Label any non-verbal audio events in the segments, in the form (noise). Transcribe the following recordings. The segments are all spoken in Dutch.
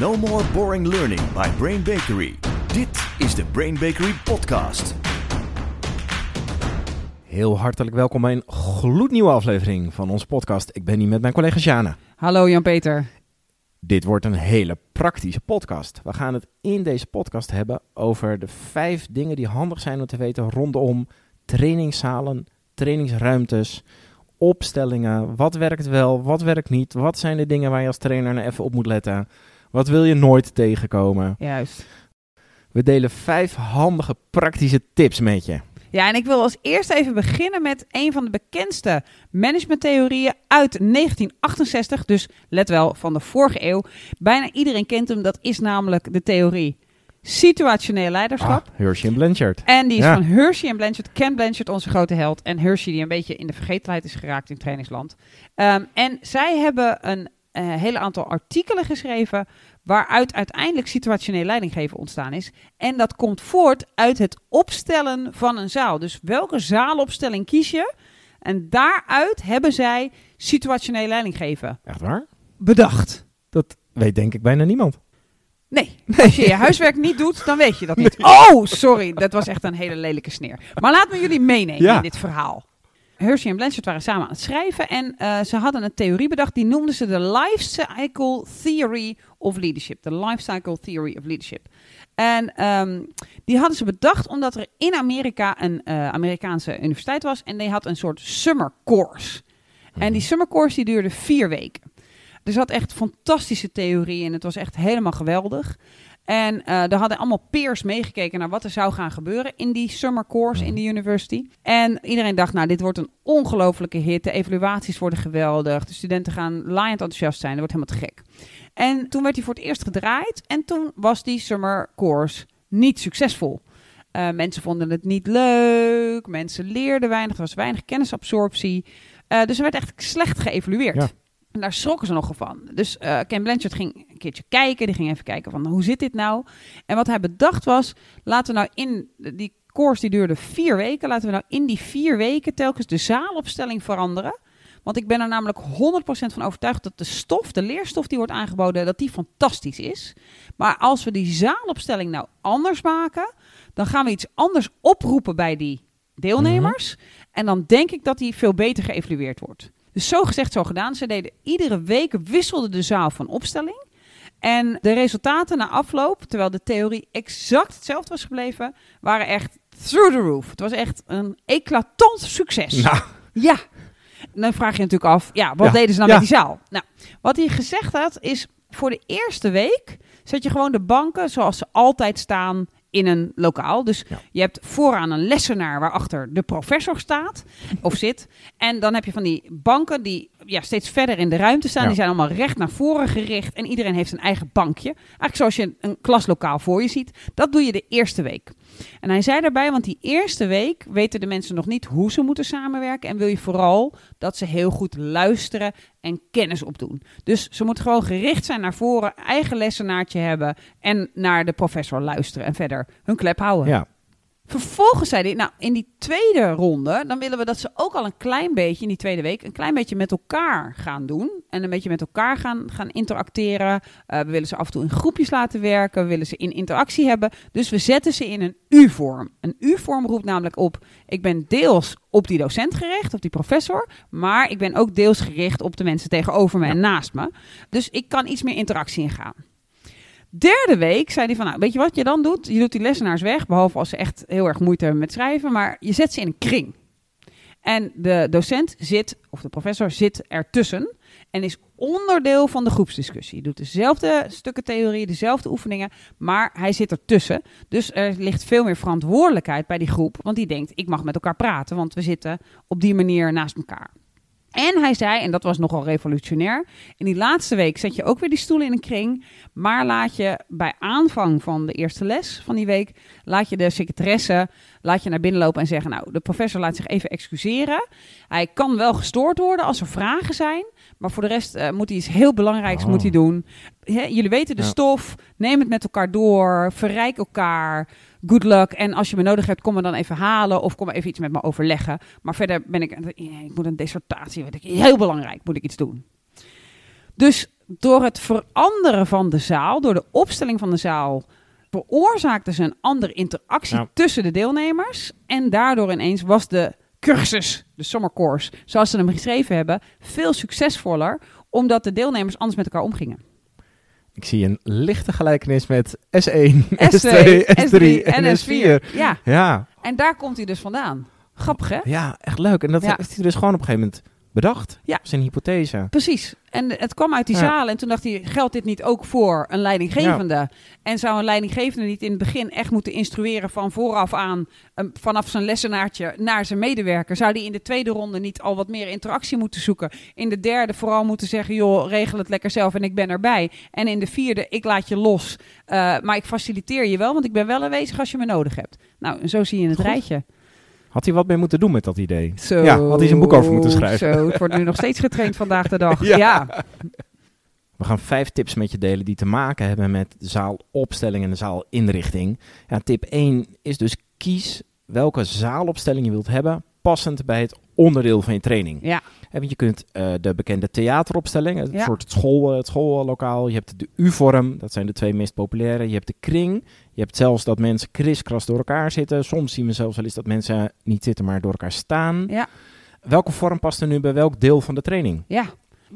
No more boring learning by Brain Bakery. Dit is de Brain Bakery podcast. Heel hartelijk welkom bij een gloednieuwe aflevering van onze podcast. Ik ben hier met mijn collega Sjana. Hallo Jan-Peter. Dit wordt een hele praktische podcast. We gaan het in deze podcast hebben over de vijf dingen die handig zijn om te weten rondom trainingszalen, trainingsruimtes, opstellingen. Wat werkt wel, wat werkt niet? Wat zijn de dingen waar je als trainer nou even op moet letten? Wat wil je nooit tegenkomen? Juist. We delen vijf handige praktische tips met je. Ja, en ik wil als eerste even beginnen met een van de bekendste managementtheorieën uit 1968. Dus let wel, van de vorige eeuw. Bijna iedereen kent hem. Dat is namelijk de theorie situationeel leiderschap. Ah, Hershey en Blanchard. En die is Ja. van Hershey en Blanchard. Ken Blanchard, onze grote held. En Hershey die een beetje in de vergetelheid is geraakt in trainingsland. Ehm, en zij hebben een eh, hele aantal artikelen geschreven... waaruit uiteindelijk situationeel leidinggeven ontstaan is. En dat komt voort uit het opstellen van een zaal. Dus welke zaalopstelling kies je? En daaruit hebben zij situationeel leidinggeven Echt waar? bedacht. Dat weet denk ik bijna niemand. Nee, als je je huiswerk niet doet, dan weet je dat niet. Oh, sorry, dat was echt een hele lelijke sneer. Maar laat me jullie meenemen Ja. in dit verhaal. Hershey en Blanchard waren samen aan het schrijven en eh, ze hadden een theorie bedacht. Die noemden ze de Life Cycle Theory of Leadership. De Life Cycle Theory of Leadership. En ehm, die hadden ze bedacht omdat er in Amerika een eh, Amerikaanse universiteit was en die had een soort summer course. En die summer course die duurde vier weken. Er zat echt fantastische theorie in. Het was echt helemaal geweldig. En eh er hadden allemaal peers meegekeken naar wat er zou gaan gebeuren in die summer course in de university. En iedereen dacht, nou, dit wordt een ongelofelijke hit. De evaluaties worden geweldig. De studenten gaan laaiend enthousiast zijn. Dat wordt helemaal te gek. En toen werd hij voor het eerst gedraaid. En toen was die summer course niet succesvol. Eh, mensen vonden het niet leuk. Mensen leerden weinig. Er was weinig kennisabsorptie. Eh, dus er werd echt slecht geëvalueerd. Ja. En daar schrokken ze nogal van. Dus eh Ken Blanchard ging een keertje kijken. Die ging even kijken van hoe zit dit nou? En wat hij bedacht was, laten we nou in die course die duurde vier weken. Laten we nou in die vier weken telkens de zaalopstelling veranderen. Want ik ben er namelijk 100% van overtuigd dat de stof, de leerstof die wordt aangeboden, dat die fantastisch is. Maar als we die zaalopstelling nou anders maken, dan gaan we iets anders oproepen bij die deelnemers. En dan denk ik dat die veel beter geëvalueerd wordt. Dus zo gezegd, zo gedaan. Ze deden iedere week wisselde de zaal van opstelling. En de resultaten na afloop, terwijl de theorie exact hetzelfde was gebleven, waren echt through the roof. Het was echt een eclatant succes. Nou, Ja. En dan vraag je je natuurlijk af, ja, wat Ja, deden ze nou ja. met die zaal? Nou, wat hij gezegd had is, voor de eerste week zet je gewoon de banken zoals ze altijd staan in een lokaal. Dus Ja. je hebt vooraan een lessenaar waarachter de professor staat of (laughs) zit. En dan heb je van die banken die ja, steeds verder in de ruimte staan. Ja. Die zijn allemaal recht naar voren gericht en iedereen heeft zijn eigen bankje. Eigenlijk zoals je een, een klaslokaal voor je ziet. Dat doe je de eerste week. En hij zei daarbij, want die eerste week weten de mensen nog niet hoe ze moeten samenwerken. En wil je vooral dat ze heel goed luisteren en kennis opdoen. Dus ze moeten gewoon gericht zijn naar voren, eigen lessenaartje hebben en naar de professor luisteren en verder hun klep houden. ja. Vervolgens zei hij, nou, in die tweede ronde, dan willen we dat ze ook al een klein beetje, in die tweede week, een klein beetje met elkaar gaan doen. En een beetje met elkaar gaan, gaan interacteren. Eh, we willen ze af en toe in groepjes laten werken. We willen ze in interactie hebben. Dus we zetten ze in een U-vorm. Een U-vorm roept namelijk op, ik ben deels op die docent gericht, op die professor. Maar ik ben ook deels gericht op de mensen tegenover me en naast me. Dus ik kan iets meer interactie ingaan. Derde week zei hij van, nou, weet je wat je dan doet? Je doet die lessenaars weg, behalve als ze echt heel erg moeite hebben met schrijven, maar je zet ze in een kring. En de docent zit, of de professor zit ertussen en is onderdeel van de groepsdiscussie. Doet dezelfde stukken theorie, dezelfde oefeningen, maar hij zit ertussen. Dus er ligt veel meer verantwoordelijkheid bij die groep, want die denkt, ik mag met elkaar praten, want we zitten op die manier naast elkaar. En hij zei, en dat was nogal revolutionair, in die laatste week zet je ook weer die stoelen in een kring, maar laat je bij aanvang van de eerste les van die week, laat je de secretaresse laat je naar binnen lopen en zeggen, nou, de professor laat zich even excuseren. Hij kan wel gestoord worden als er vragen zijn, maar voor de rest eh, moet hij iets heel belangrijks Oh. moet hij doen. Jullie weten de Ja. stof, neem het met elkaar door, verrijk elkaar, good luck. En als je me nodig hebt, kom me dan even halen of kom even iets met me overleggen. Maar verder ben ik, ik moet een dissertatie, weet ik, heel belangrijk, moet ik iets doen. Dus door het veranderen van de zaal, door de opstelling van de zaal, veroorzaakten ze een andere interactie Ja. tussen de deelnemers. En daardoor ineens was de cursus, de summer course, zoals ze hem geschreven hebben, veel succesvoller, omdat de deelnemers anders met elkaar omgingen. Ik zie een lichte gelijkenis met S1, S2, S2, S3 en S4. Ja, Ja, en daar komt hij dus vandaan. Grappig, hè? ja, echt leuk. En dat Ja. heeft hij dus gewoon op een gegeven moment bedacht. Ja. Zijn hypothese. Precies. En het kwam uit die Ja. zaal. En toen dacht hij, geldt dit niet ook voor een leidinggevende? En zou een leidinggevende niet in het begin echt moeten instrueren van vooraf aan, um, vanaf zijn lessenaartje naar zijn medewerker? Zou die in de tweede ronde niet al wat meer interactie moeten zoeken? In de derde vooral moeten zeggen, joh, regel het lekker zelf en ik ben erbij. En in de vierde, ik laat je los, eh, maar ik faciliteer je wel, want ik ben wel aanwezig als je me nodig hebt. Nou, en zo zie je het Goed. rijtje. Had hij wat mee moeten doen met dat idee? Zo, Ja, had hij zijn boek over moeten schrijven. Zo, het wordt nu (laughs) nog steeds getraind vandaag de dag. (laughs) Ja. ja. We gaan vijf tips met je delen die te maken hebben met de zaalopstelling en de zaalinrichting. Ja, tip 1 is dus kies welke zaalopstelling je wilt hebben, passend bij het onderdeel van je training. Ja. Want je kunt eh, de bekende theateropstelling, het Ja. soort school, het schoollokaal. Je hebt de U-vorm, dat zijn de twee meest populaire. Je hebt de kring. Je hebt zelfs dat mensen kriskras door elkaar zitten. Soms zien we zelfs wel eens dat mensen niet zitten, maar door elkaar staan. Ja. Welke vorm past er nu bij welk deel van de training? Ja.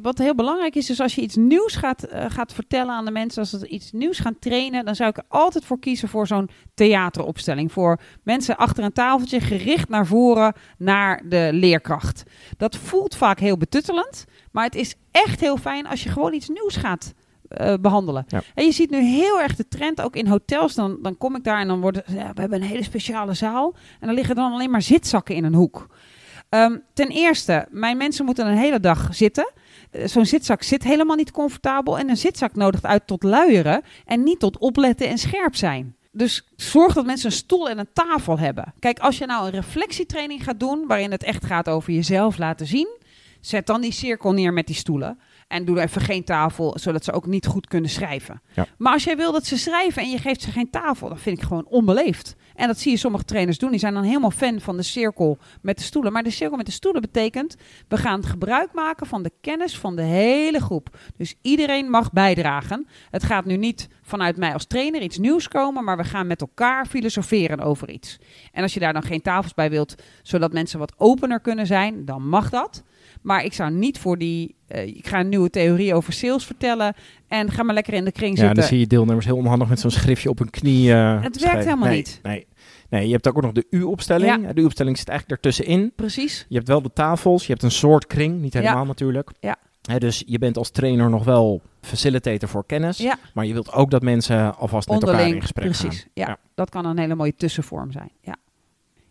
Wat heel belangrijk is, is als je iets nieuws gaat, eh, gaat vertellen aan de mensen, als ze iets nieuws gaan trainen, dan zou ik er altijd voor kiezen voor zo'n theateropstelling. Voor mensen achter een tafeltje, gericht naar voren, naar de leerkracht. Dat voelt vaak heel betuttelend, maar het is echt heel fijn als je gewoon iets nieuws gaat eh, behandelen. Ja. En je ziet nu heel erg de trend, ook in hotels, dan, dan kom ik daar en dan wordt het, ja, we hebben een hele speciale zaal. En dan liggen dan alleen maar zitzakken in een hoek. Ehm, ten eerste, mijn mensen moeten een hele dag zitten. Eh, Zo'n zitzak zit helemaal niet comfortabel. En een zitzak nodigt uit tot luieren en niet tot opletten en scherp zijn. Dus zorg dat mensen een stoel en een tafel hebben. Kijk, als je nou een reflectietraining gaat doen, waarin het echt gaat over jezelf laten zien, zet dan die cirkel neer met die stoelen. En doe even geen tafel, zodat ze ook niet goed kunnen schrijven. Ja. Maar als jij wil dat ze schrijven en je geeft ze geen tafel, dan vind ik gewoon onbeleefd. En dat zie je sommige trainers doen. Die zijn dan helemaal fan van de cirkel met de stoelen. Maar de cirkel met de stoelen betekent, we gaan gebruik maken van de kennis van de hele groep. Dus iedereen mag bijdragen. Het gaat nu niet vanuit mij als trainer iets nieuws komen, maar we gaan met elkaar filosoferen over iets. En als je daar dan geen tafels bij wilt, zodat mensen wat opener kunnen zijn, dan mag dat. Maar ik zou niet voor die. eh, ik ga een nieuwe theorie over sales vertellen. En ga maar lekker in de kring Ja, zitten. dan zie je deelnemers heel onhandig met zo'n schriftje op hun knie. eh, Het werkt schrijven. helemaal Nee, niet. Nee, nee, je hebt ook nog de U-opstelling. Ja. De U-opstelling zit eigenlijk ertussenin. Precies. Je hebt wel de tafels, je hebt een soort kring, niet helemaal natuurlijk. Ja. Dus je bent als trainer nog wel facilitator voor kennis. Ja. Maar je wilt ook dat mensen alvast met elkaar in gesprek precies. gaan. Ja, Ja. dat kan een hele mooie tussenvorm zijn. Ja.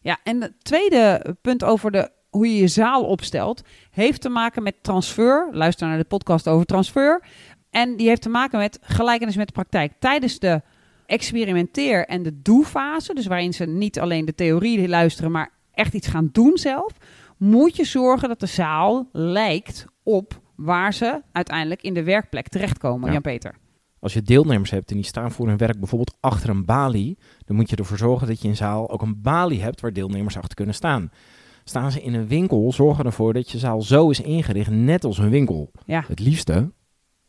ja, en het tweede punt over de, hoe je je zaal opstelt, heeft te maken met transfer. Luister naar de podcast over transfer. En die heeft te maken met gelijkenis met de praktijk. Tijdens de experimenteer- en de doe-fase, dus waarin ze niet alleen de theorie luisteren, maar echt iets gaan doen zelf, moet je zorgen dat de zaal lijkt op waar ze uiteindelijk in de werkplek terechtkomen, Ja. Jan-Peter. Als je deelnemers hebt en die staan voor hun werk bijvoorbeeld achter een balie, dan moet je ervoor zorgen dat je in zaal ook een balie hebt waar deelnemers achter kunnen staan. Staan ze in een winkel, zorg ervoor dat je zaal zo is ingericht, net als een winkel. Ja. Het liefste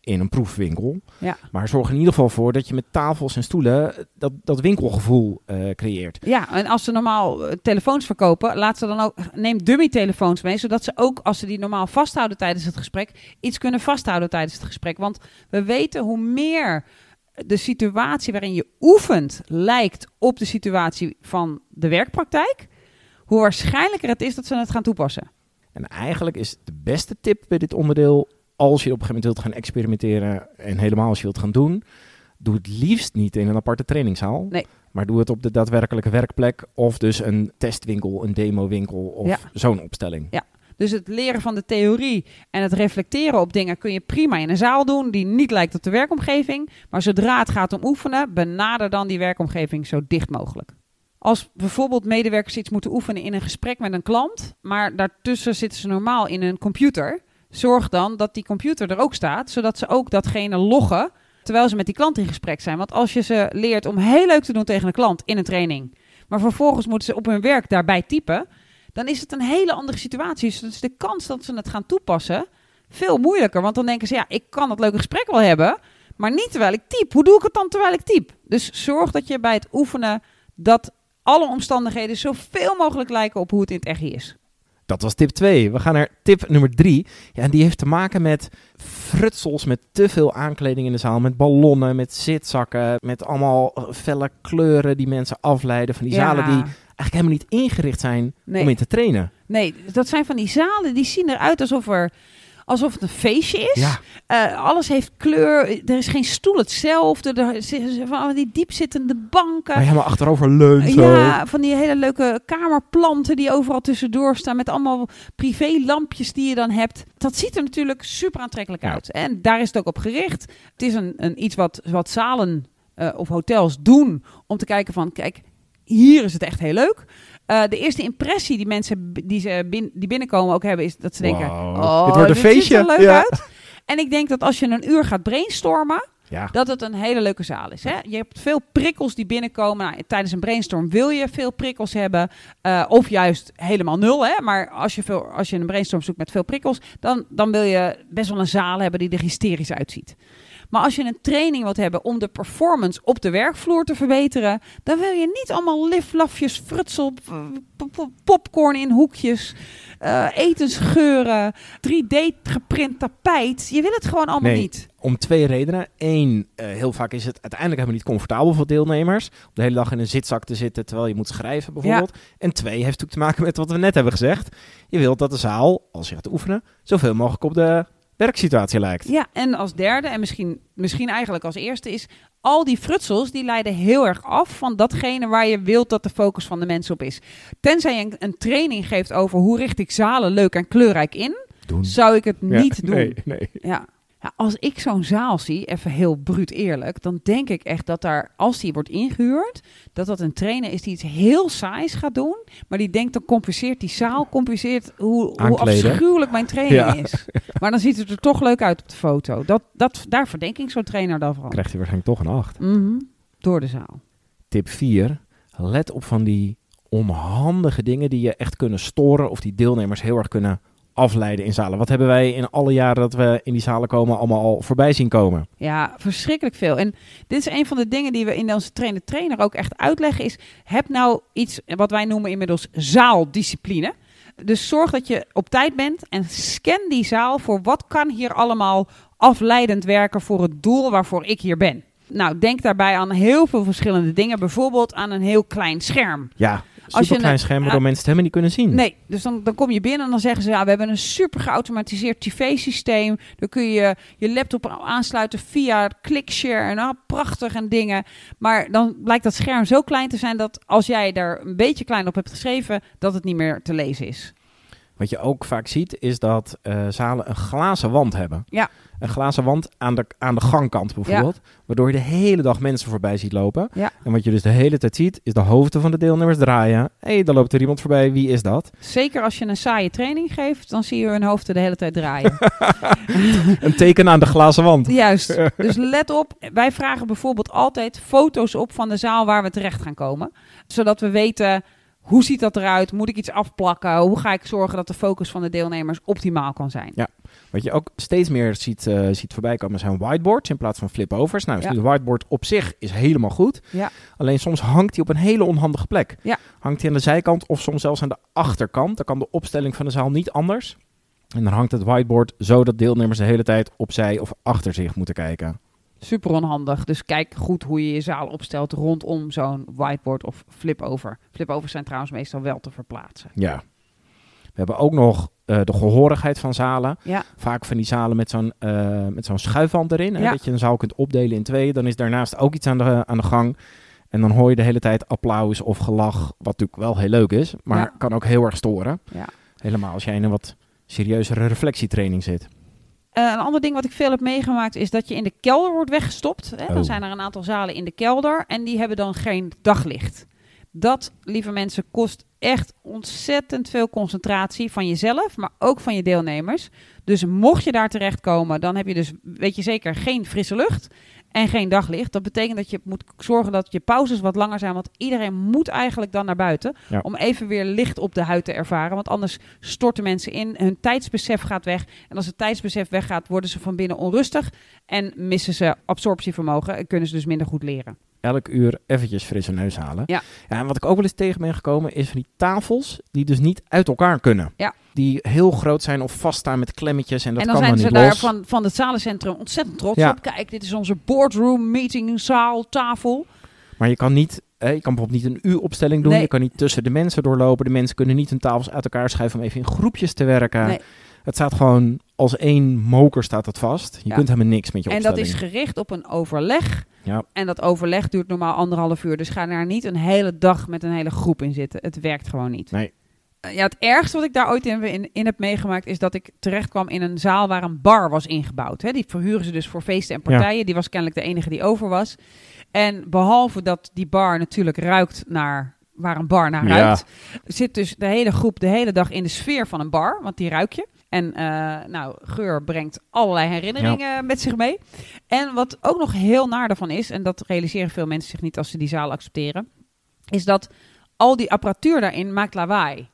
in een proefwinkel. Ja. Maar zorg in ieder geval voor dat je met tafels en stoelen dat, dat winkelgevoel eh, creëert. Ja, en als ze normaal eh, telefoons verkopen, laat ze dan ook, neem dummy-telefoons mee, zodat ze ook, als ze die normaal vasthouden tijdens het gesprek, iets kunnen vasthouden tijdens het gesprek. Want we weten hoe meer de situatie waarin je oefent lijkt op de situatie van de werkpraktijk, hoe waarschijnlijker het is dat ze het gaan toepassen. En eigenlijk is de beste tip bij dit onderdeel, als je op een gegeven moment wilt gaan experimenteren en helemaal als je wilt gaan doen, doe het liefst niet in een aparte trainingszaal. Nee. Maar doe het op de daadwerkelijke werkplek of dus een testwinkel, een demowinkel of Ja. zo'n opstelling. Dus het leren van de theorie en het reflecteren op dingen kun je prima in een zaal doen die niet lijkt op de werkomgeving. Maar zodra het gaat om oefenen, benader dan die werkomgeving zo dicht mogelijk. Als bijvoorbeeld medewerkers iets moeten oefenen in een gesprek met een klant, maar daartussen zitten ze normaal in een computer, zorg dan dat die computer er ook staat, zodat ze ook datgene loggen terwijl ze met die klant in gesprek zijn. Want als je ze leert om heel leuk te doen tegen een klant in een training, maar vervolgens moeten ze op hun werk daarbij typen, dan is het een hele andere situatie. Dus de kans dat ze het gaan toepassen veel moeilijker. Want dan denken ze, ja, ik kan het leuke gesprek wel hebben, maar niet terwijl ik typ. Hoe doe ik het dan terwijl ik typ? Dus zorg dat je bij het oefenen dat alle omstandigheden zoveel mogelijk lijken op hoe het in het echt is. Dat was tip 2. We gaan naar tip nummer 3. Ja, en die heeft te maken met frutsels, met te veel aankleding in de zaal. Met ballonnen, met zitzakken, met allemaal eh, felle kleuren die mensen afleiden. Van die Ja. zalen die eigenlijk helemaal niet ingericht zijn Nee. om in te trainen. Nee, dat zijn van die zalen die zien eruit alsof er alsof het een feestje is. Ja, Eh, alles heeft kleur. Er is geen stoel hetzelfde. Er zitten van die diepzittende banken. waar je helemaal achterover leunt. Ja, van die hele leuke kamerplanten die overal tussendoor staan. Met allemaal privélampjes die je dan hebt. Dat ziet er natuurlijk super aantrekkelijk Ja. uit. En daar is het ook op gericht. Het is een, een iets wat, wat zalen eh, of hotels doen. Om te kijken van, kijk, hier is het echt heel leuk. Eh, de eerste impressie die mensen die, ze bin- die binnenkomen ook hebben... is dat ze denken, Wow, oh, dit wordt een ziet er feestje. leuk Ja. uit. En ik denk dat als je een uur gaat brainstormen Ja. dat het een hele leuke zaal is. Hè? Je hebt veel prikkels die binnenkomen. Nou, tijdens een brainstorm wil je veel prikkels hebben. eh, of juist helemaal nul. Hè? Maar als je, veel, als je een brainstorm zoekt met veel prikkels... Dan, dan wil je best wel een zaal hebben die er hysterisch uitziet. Maar als je een training wilt hebben om de performance op de werkvloer te verbeteren... dan wil je niet allemaal liflafjes, frutsel, popcorn in hoekjes... eh, etensgeuren, 3D geprint tapijt. Je wil het gewoon allemaal Nee. niet. Om twee redenen. Eén, eh, heel vaak is het uiteindelijk helemaal niet comfortabel voor deelnemers. Om de hele dag in een zitzak te zitten terwijl je moet schrijven bijvoorbeeld. En twee, heeft natuurlijk te maken met wat we net hebben gezegd. Je wilt dat de zaal, als je gaat oefenen, zoveel mogelijk op de werksituatie lijkt. Ja, en als derde, en misschien, misschien eigenlijk als eerste, is al die frutsels die leiden heel erg af van datgene waar je wilt dat de focus van de mensen op is. Tenzij je een, een training geeft over hoe richt ik zalen leuk en kleurrijk in, Doen. zou ik het Ja, niet doen. Nee, nee. Ja. Ja, als ik zo'n zaal zie, even heel bruut eerlijk, dan denk ik echt dat daar, als die wordt ingehuurd, dat dat een trainer is die iets heel saais gaat doen, maar die denkt dan compenseert die zaal, compenseert hoe, hoe afschuwelijk mijn training Ja. is. Maar dan ziet het er toch leuk uit op de foto. Dat, dat, daar verdenk ik zo'n trainer dan van. Krijgt hij waarschijnlijk toch een 8. Mhm. Door de zaal. Tip 4. Let op van die onhandige dingen die je echt kunnen storen of die deelnemers heel erg kunnen afleiden in zalen. Wat hebben wij in alle jaren dat we in die zalen komen allemaal al voorbij zien komen? Ja, verschrikkelijk veel. En dit is een van de dingen die we in onze trainer-trainer ook echt uitleggen is... heb nou iets wat wij noemen inmiddels zaaldiscipline. Dus zorg dat je op tijd bent en scan die zaal voor wat kan hier allemaal afleidend werken voor het doel waarvoor ik hier ben. Nou, denk daarbij aan heel veel verschillende dingen. Bijvoorbeeld aan een heel klein scherm. Ja, Als je super klein een- scherm waardoor mensen het helemaal niet kunnen zien. Nee, dus dan, dan kom je binnen en dan zeggen ze... Ja, we hebben een super geautomatiseerd tv-systeem. Dan kun je je laptop aansluiten via ClickShare. En ah, prachtig en dingen. Maar dan blijkt dat scherm zo klein te zijn... dat als jij daar een beetje klein op hebt geschreven... dat het niet meer te lezen is. Wat je ook vaak ziet is dat eh, zalen een glazen wand hebben. Ja. Een glazen wand aan de, aan de gangkant bijvoorbeeld. Waardoor je de hele dag mensen voorbij ziet lopen. Ja. En wat je dus de hele tijd ziet is de hoofden van de deelnemers draaien. Hé, hey, daar loopt er iemand voorbij. Wie is dat? Zeker als je een saaie training geeft... dan zie je hun hoofden de hele tijd draaien. (laughs) Een teken aan de glazen wand. Juist. (laughs) Dus let op. Wij vragen bijvoorbeeld altijd foto's op van de zaal waar we terecht gaan komen. Zodat we weten hoe ziet dat eruit? Moet ik iets afplakken? Hoe ga ik zorgen dat de focus van de deelnemers optimaal kan zijn? Ja. Wat je ook steeds meer ziet, eh, ziet voorbij komen zijn whiteboards in plaats van flipovers. Nou, Ja. de whiteboard op zich is helemaal goed. Ja. Alleen soms hangt hij op een hele onhandige plek. Ja. Hangt hij aan de zijkant of soms zelfs aan de achterkant. Dan kan de opstelling van de zaal niet anders. En dan hangt het whiteboard zo dat deelnemers de hele tijd opzij of achter zich moeten kijken. Super onhandig. Dus kijk goed hoe je je zaal opstelt rondom zo'n whiteboard of flipover. Flipovers zijn trouwens meestal wel te verplaatsen. Ja. We hebben ook nog eh, de gehoorigheid van zalen. Ja. Vaak van die zalen met zo'n eh, met zo'n schuifwand erin. Hè, Ja. dat je een zaal kunt opdelen in twee. Dan is daarnaast ook iets aan de, aan de gang. En dan hoor je de hele tijd applaus of gelach. Wat natuurlijk wel heel leuk is. Maar Ja. kan ook heel erg storen. Ja. Helemaal als jij in een wat serieuzere reflectietraining zit. Eh, een ander ding wat ik veel heb meegemaakt is dat je in de kelder wordt weggestopt. Hè? Oh. Dan zijn er een aantal zalen in de kelder en die hebben dan geen daglicht. Dat, lieve mensen, kost echt ontzettend veel concentratie van jezelf, maar ook van je deelnemers. Dus mocht je daar terechtkomen, dan heb je dus, weet je zeker, geen frisse lucht. En geen daglicht. Dat betekent dat je moet zorgen dat je pauzes wat langer zijn. Want iedereen moet eigenlijk dan naar buiten. Ja. Om even weer licht op de huid te ervaren. Want anders storten mensen in. Hun tijdsbesef gaat weg. En als het tijdsbesef weggaat, worden ze van binnen onrustig. En missen ze absorptievermogen. En kunnen ze dus minder goed leren. Elk uur eventjes frisse neus halen. Ja. En wat ik ook wel eens tegen ben gekomen, is van die tafels die dus niet uit elkaar kunnen. Ja. Die heel groot zijn of vaststaan met klemmetjes en dat en dan kan zijn dan ze niet daar van, van het zalencentrum ontzettend trots Ja. op. Kijk, dit is onze boardroom meeting zaal tafel. Maar je kan niet, eh, je kan bijvoorbeeld niet een U-opstelling doen. Nee. Je kan niet tussen de mensen doorlopen. De mensen kunnen niet hun tafels uit elkaar schuiven om even in groepjes te werken. Nee. Het staat gewoon als één moker staat het vast. Je Ja. kunt helemaal niks met je En dat opstelling. is gericht op een overleg. Ja. En dat overleg duurt normaal anderhalf uur. Dus ga daar niet een hele dag met een hele groep in zitten. Het werkt gewoon niet. Nee. Eh, Ja, het ergste wat ik daar ooit in, in, in heb meegemaakt... is dat ik terecht kwam in een zaal waar een bar was ingebouwd. Hè. Die verhuren ze dus voor feesten en partijen. Die was kennelijk de enige die over was. En behalve dat die bar natuurlijk ruikt naar waar een bar naar ruikt... zit dus de hele groep de hele dag in de sfeer van een bar. Want die ruik je. En eh, nou, geur brengt allerlei herinneringen met zich mee. En wat ook nog heel naar daarvan is, en dat realiseren veel mensen zich niet als ze die zaal accepteren, is dat al die apparatuur daarin maakt lawaai.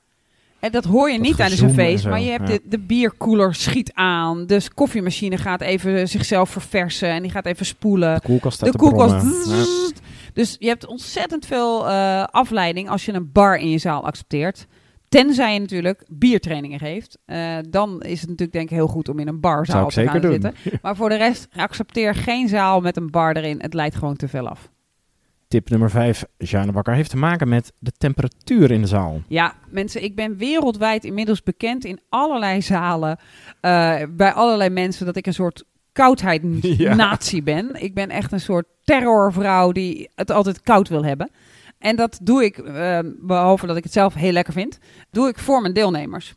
En dat hoor je Dat niet tijdens een feest, maar je hebt ja. de, de bierkoeler schiet aan, de koffiemachine gaat even zichzelf verversen en die gaat even spoelen. De koelkast staat De koelkast. Dus je hebt ontzettend veel eh, afleiding als je een bar in je zaal accepteert. Tenzij je natuurlijk biertrainingen geeft. Eh, dan is het natuurlijk denk ik heel goed om in een barzaal te gaan doen. zitten. (laughs) Maar voor de rest, accepteer geen zaal met een bar erin. Het leidt gewoon te veel af. Tip nummer 5, Jeanne Bakker, heeft te maken met de temperatuur in de zaal. Ja, mensen, ik ben wereldwijd inmiddels bekend in allerlei zalen. eh, bij allerlei mensen dat ik een soort koudheid-natie (laughs) ben. Ik ben echt een soort terrorvrouw die het altijd koud wil hebben. En dat doe ik, eh, behalve dat ik het zelf heel lekker vind, doe ik voor mijn deelnemers.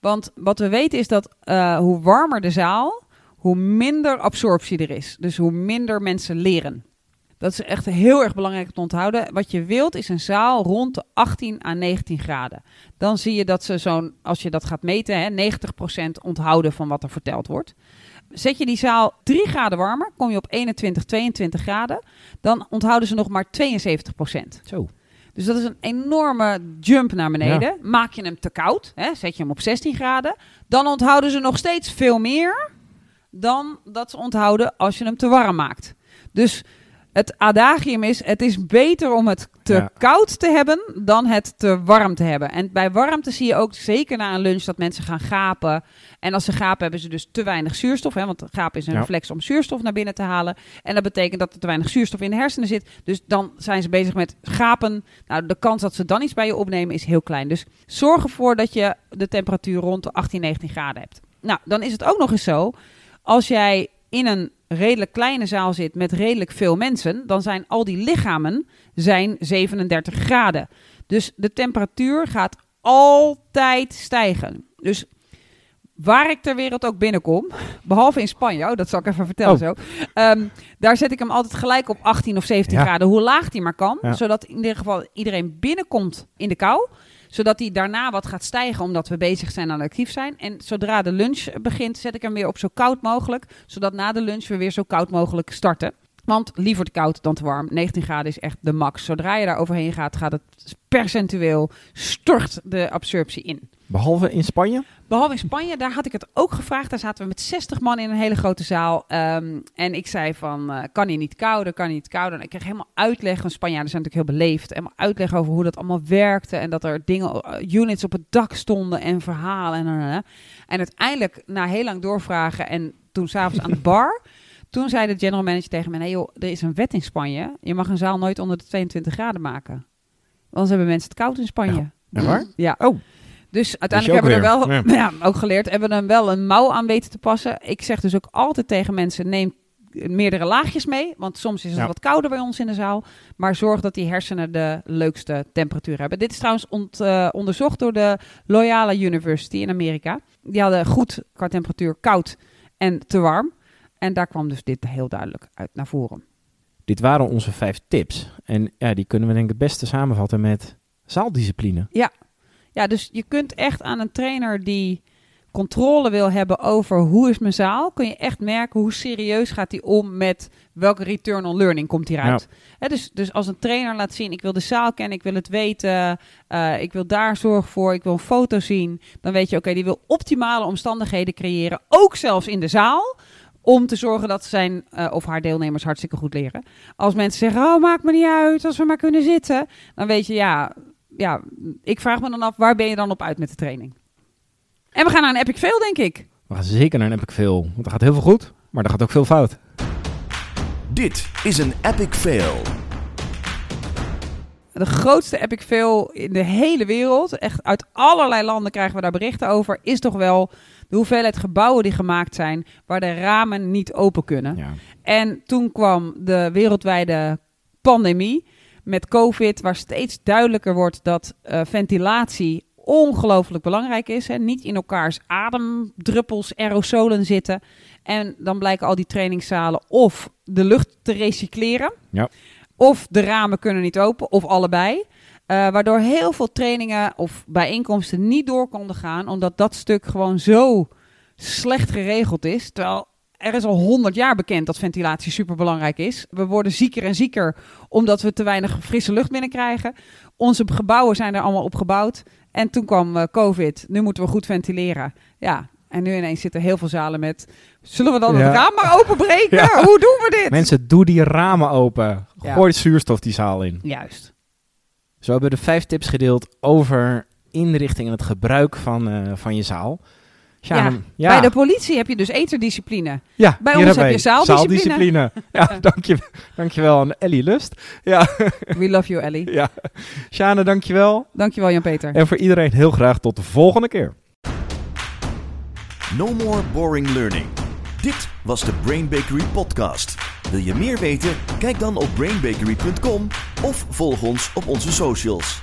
Want wat we weten is dat eh, hoe warmer de zaal, hoe minder absorptie er is. Dus hoe minder mensen leren. Dat is echt heel erg belangrijk om te onthouden. Wat je wilt is een zaal rond de 18 à 19 graden. Dan zie je dat ze zo'n, als je dat gaat meten, hè, 90% onthouden van wat er verteld wordt. Zet je die zaal 3 graden warmer, kom je op 21, 22 graden. Dan onthouden ze nog maar 72%. Zo. Dus dat is een enorme jump naar beneden. Maak je hem te koud, hè, zet je hem op 16 graden, dan onthouden ze nog steeds veel meer dan dat ze onthouden als je hem te warm maakt. Dus het adagium is: het is beter om het te Ja. koud te hebben dan het te warm te hebben. En bij warmte zie je ook zeker na een lunch dat mensen gaan gapen. En als ze gapen, hebben ze dus te weinig zuurstof. Hè, want gapen is een Ja. reflex om zuurstof naar binnen te halen. En dat betekent dat er te weinig zuurstof in de hersenen zit. Dus dan zijn ze bezig met gapen. Nou, de kans dat ze dan iets bij je opnemen is heel klein. Dus zorg ervoor dat je de temperatuur rond de 18, 19 graden hebt. Nou, dan is het ook nog eens zo. Als jij in een redelijk kleine zaal zit met redelijk veel mensen, dan zijn al die lichamen zijn 37 graden. Dus de temperatuur gaat altijd stijgen. Dus waar ik ter wereld ook binnenkom, (laughs) behalve in Spanje, oh, dat zal ik even vertellen Oh. zo. ehm, daar zet ik hem altijd gelijk op 18 of 17 Ja. graden, hoe laag die maar kan. Ja. Zodat in ieder geval iedereen binnenkomt in de kou zodat die daarna wat gaat stijgen omdat we bezig zijn en actief zijn. En zodra de lunch begint, zet ik hem weer op zo koud mogelijk. Zodat na de lunch we weer zo koud mogelijk starten. Want liever te koud dan te warm. 19 graden is echt de max. Zodra je daar overheen gaat, gaat het percentueel stort de absorptie in. Behalve in Spanje? Behalve in Spanje, daar had ik het ook gevraagd. Daar zaten we met 60 man in een hele grote zaal. Ehm, en ik zei van, eh, kan hij niet kouder, kan hij niet kouder. En ik kreeg helemaal uitleg, want Spanjaarden zijn natuurlijk heel beleefd. Helemaal uitleg over hoe dat allemaal werkte. En dat er dingen, eh, units op het dak stonden en verhalen. En, en, en. en uiteindelijk, na heel lang doorvragen en toen s'avonds aan de (laughs) bar... Toen zei de general manager tegen me, nee joh, er is een wet in Spanje. Je mag een zaal nooit onder de 22 graden maken. Anders hebben mensen het koud in Spanje. Echt waar? Ja. Oh. Dus uiteindelijk hebben we er wel, (laughs) ja. ook geleerd, hebben we er wel een mouw aan weten te passen. Ik zeg dus ook altijd tegen mensen, neem meerdere laagjes mee. Want soms is het Ja. wat kouder bij ons in de zaal. Maar zorg dat die hersenen de leukste temperatuur hebben. Dit is trouwens ont- eh, onderzocht door de Loyola University in Amerika. Die hadden goed qua temperatuur koud en te warm. En daar kwam dus dit heel duidelijk uit naar voren. Dit waren onze vijf tips. En ja, die kunnen we denk ik het beste samenvatten met zaaldiscipline. Ja, dus je kunt echt aan een trainer die controle wil hebben over hoe is mijn zaal, kun je echt merken hoe serieus gaat hij om met welke return on learning komt hieruit. Hè, dus, dus als een trainer laat zien, ik wil de zaal kennen, ik wil het weten, eh, ik wil daar zorg voor, ik wil een foto zien, dan weet je, oké, die wil optimale omstandigheden creëren, ook zelfs in de zaal om te zorgen dat zijn eh, of haar deelnemers hartstikke goed leren. Als mensen zeggen, oh, maakt me niet uit, als we maar kunnen zitten, dan weet je, ja, ja, ik vraag me dan af, waar ben je dan op uit met de training? En we gaan naar een epic fail, denk ik. We gaan zeker naar een epic fail. Want er gaat heel veel goed, maar er gaat ook veel fout. Dit is een epic fail. De grootste epic fail in de hele wereld, echt uit allerlei landen krijgen we daar berichten over, is toch wel de hoeveelheid gebouwen die gemaakt zijn waar de ramen niet open kunnen. Ja. En toen kwam de wereldwijde pandemie met COVID, waar steeds duidelijker wordt dat uh, ventilatie ongelooflijk belangrijk is. Hè. Niet in elkaars ademdruppels, aerosolen zitten. En dan blijken al die trainingszalen of de lucht te recycleren, Ja. of de ramen kunnen niet open, of allebei. Eh, waardoor heel veel trainingen of bijeenkomsten niet door konden gaan, omdat dat stuk gewoon zo slecht geregeld is. Terwijl er is al honderd jaar bekend dat ventilatie superbelangrijk is. We worden zieker en zieker omdat we te weinig frisse lucht binnenkrijgen. Onze gebouwen zijn er allemaal op gebouwd. En toen kwam eh, COVID. Nu moeten we goed ventileren. Ja, en nu ineens zitten heel veel zalen met... Zullen we dan Ja. het raam maar openbreken? (laughs) Ja. Hoe doen we dit? Mensen, doe die ramen open. Ja. Gooi zuurstof die zaal in. Juist. Zo hebben we de vijf tips gedeeld over inrichting en het gebruik van, eh, van je zaal. Ja, Bij de politie heb je dus eterdiscipline. ja, bij ons heb je zaaldiscipline. zaaldiscipline. Ja, (laughs) dank je, dankjewel aan Ellie Lust. Ja, We love you, Ellie. ja. Sjane, dankjewel. Dankjewel, Jan-Peter. En voor iedereen heel graag tot de volgende keer. No more boring learning. Dit was de Brain Bakery podcast. Wil je meer weten? Kijk dan op brainbakery.com of volg ons op onze socials.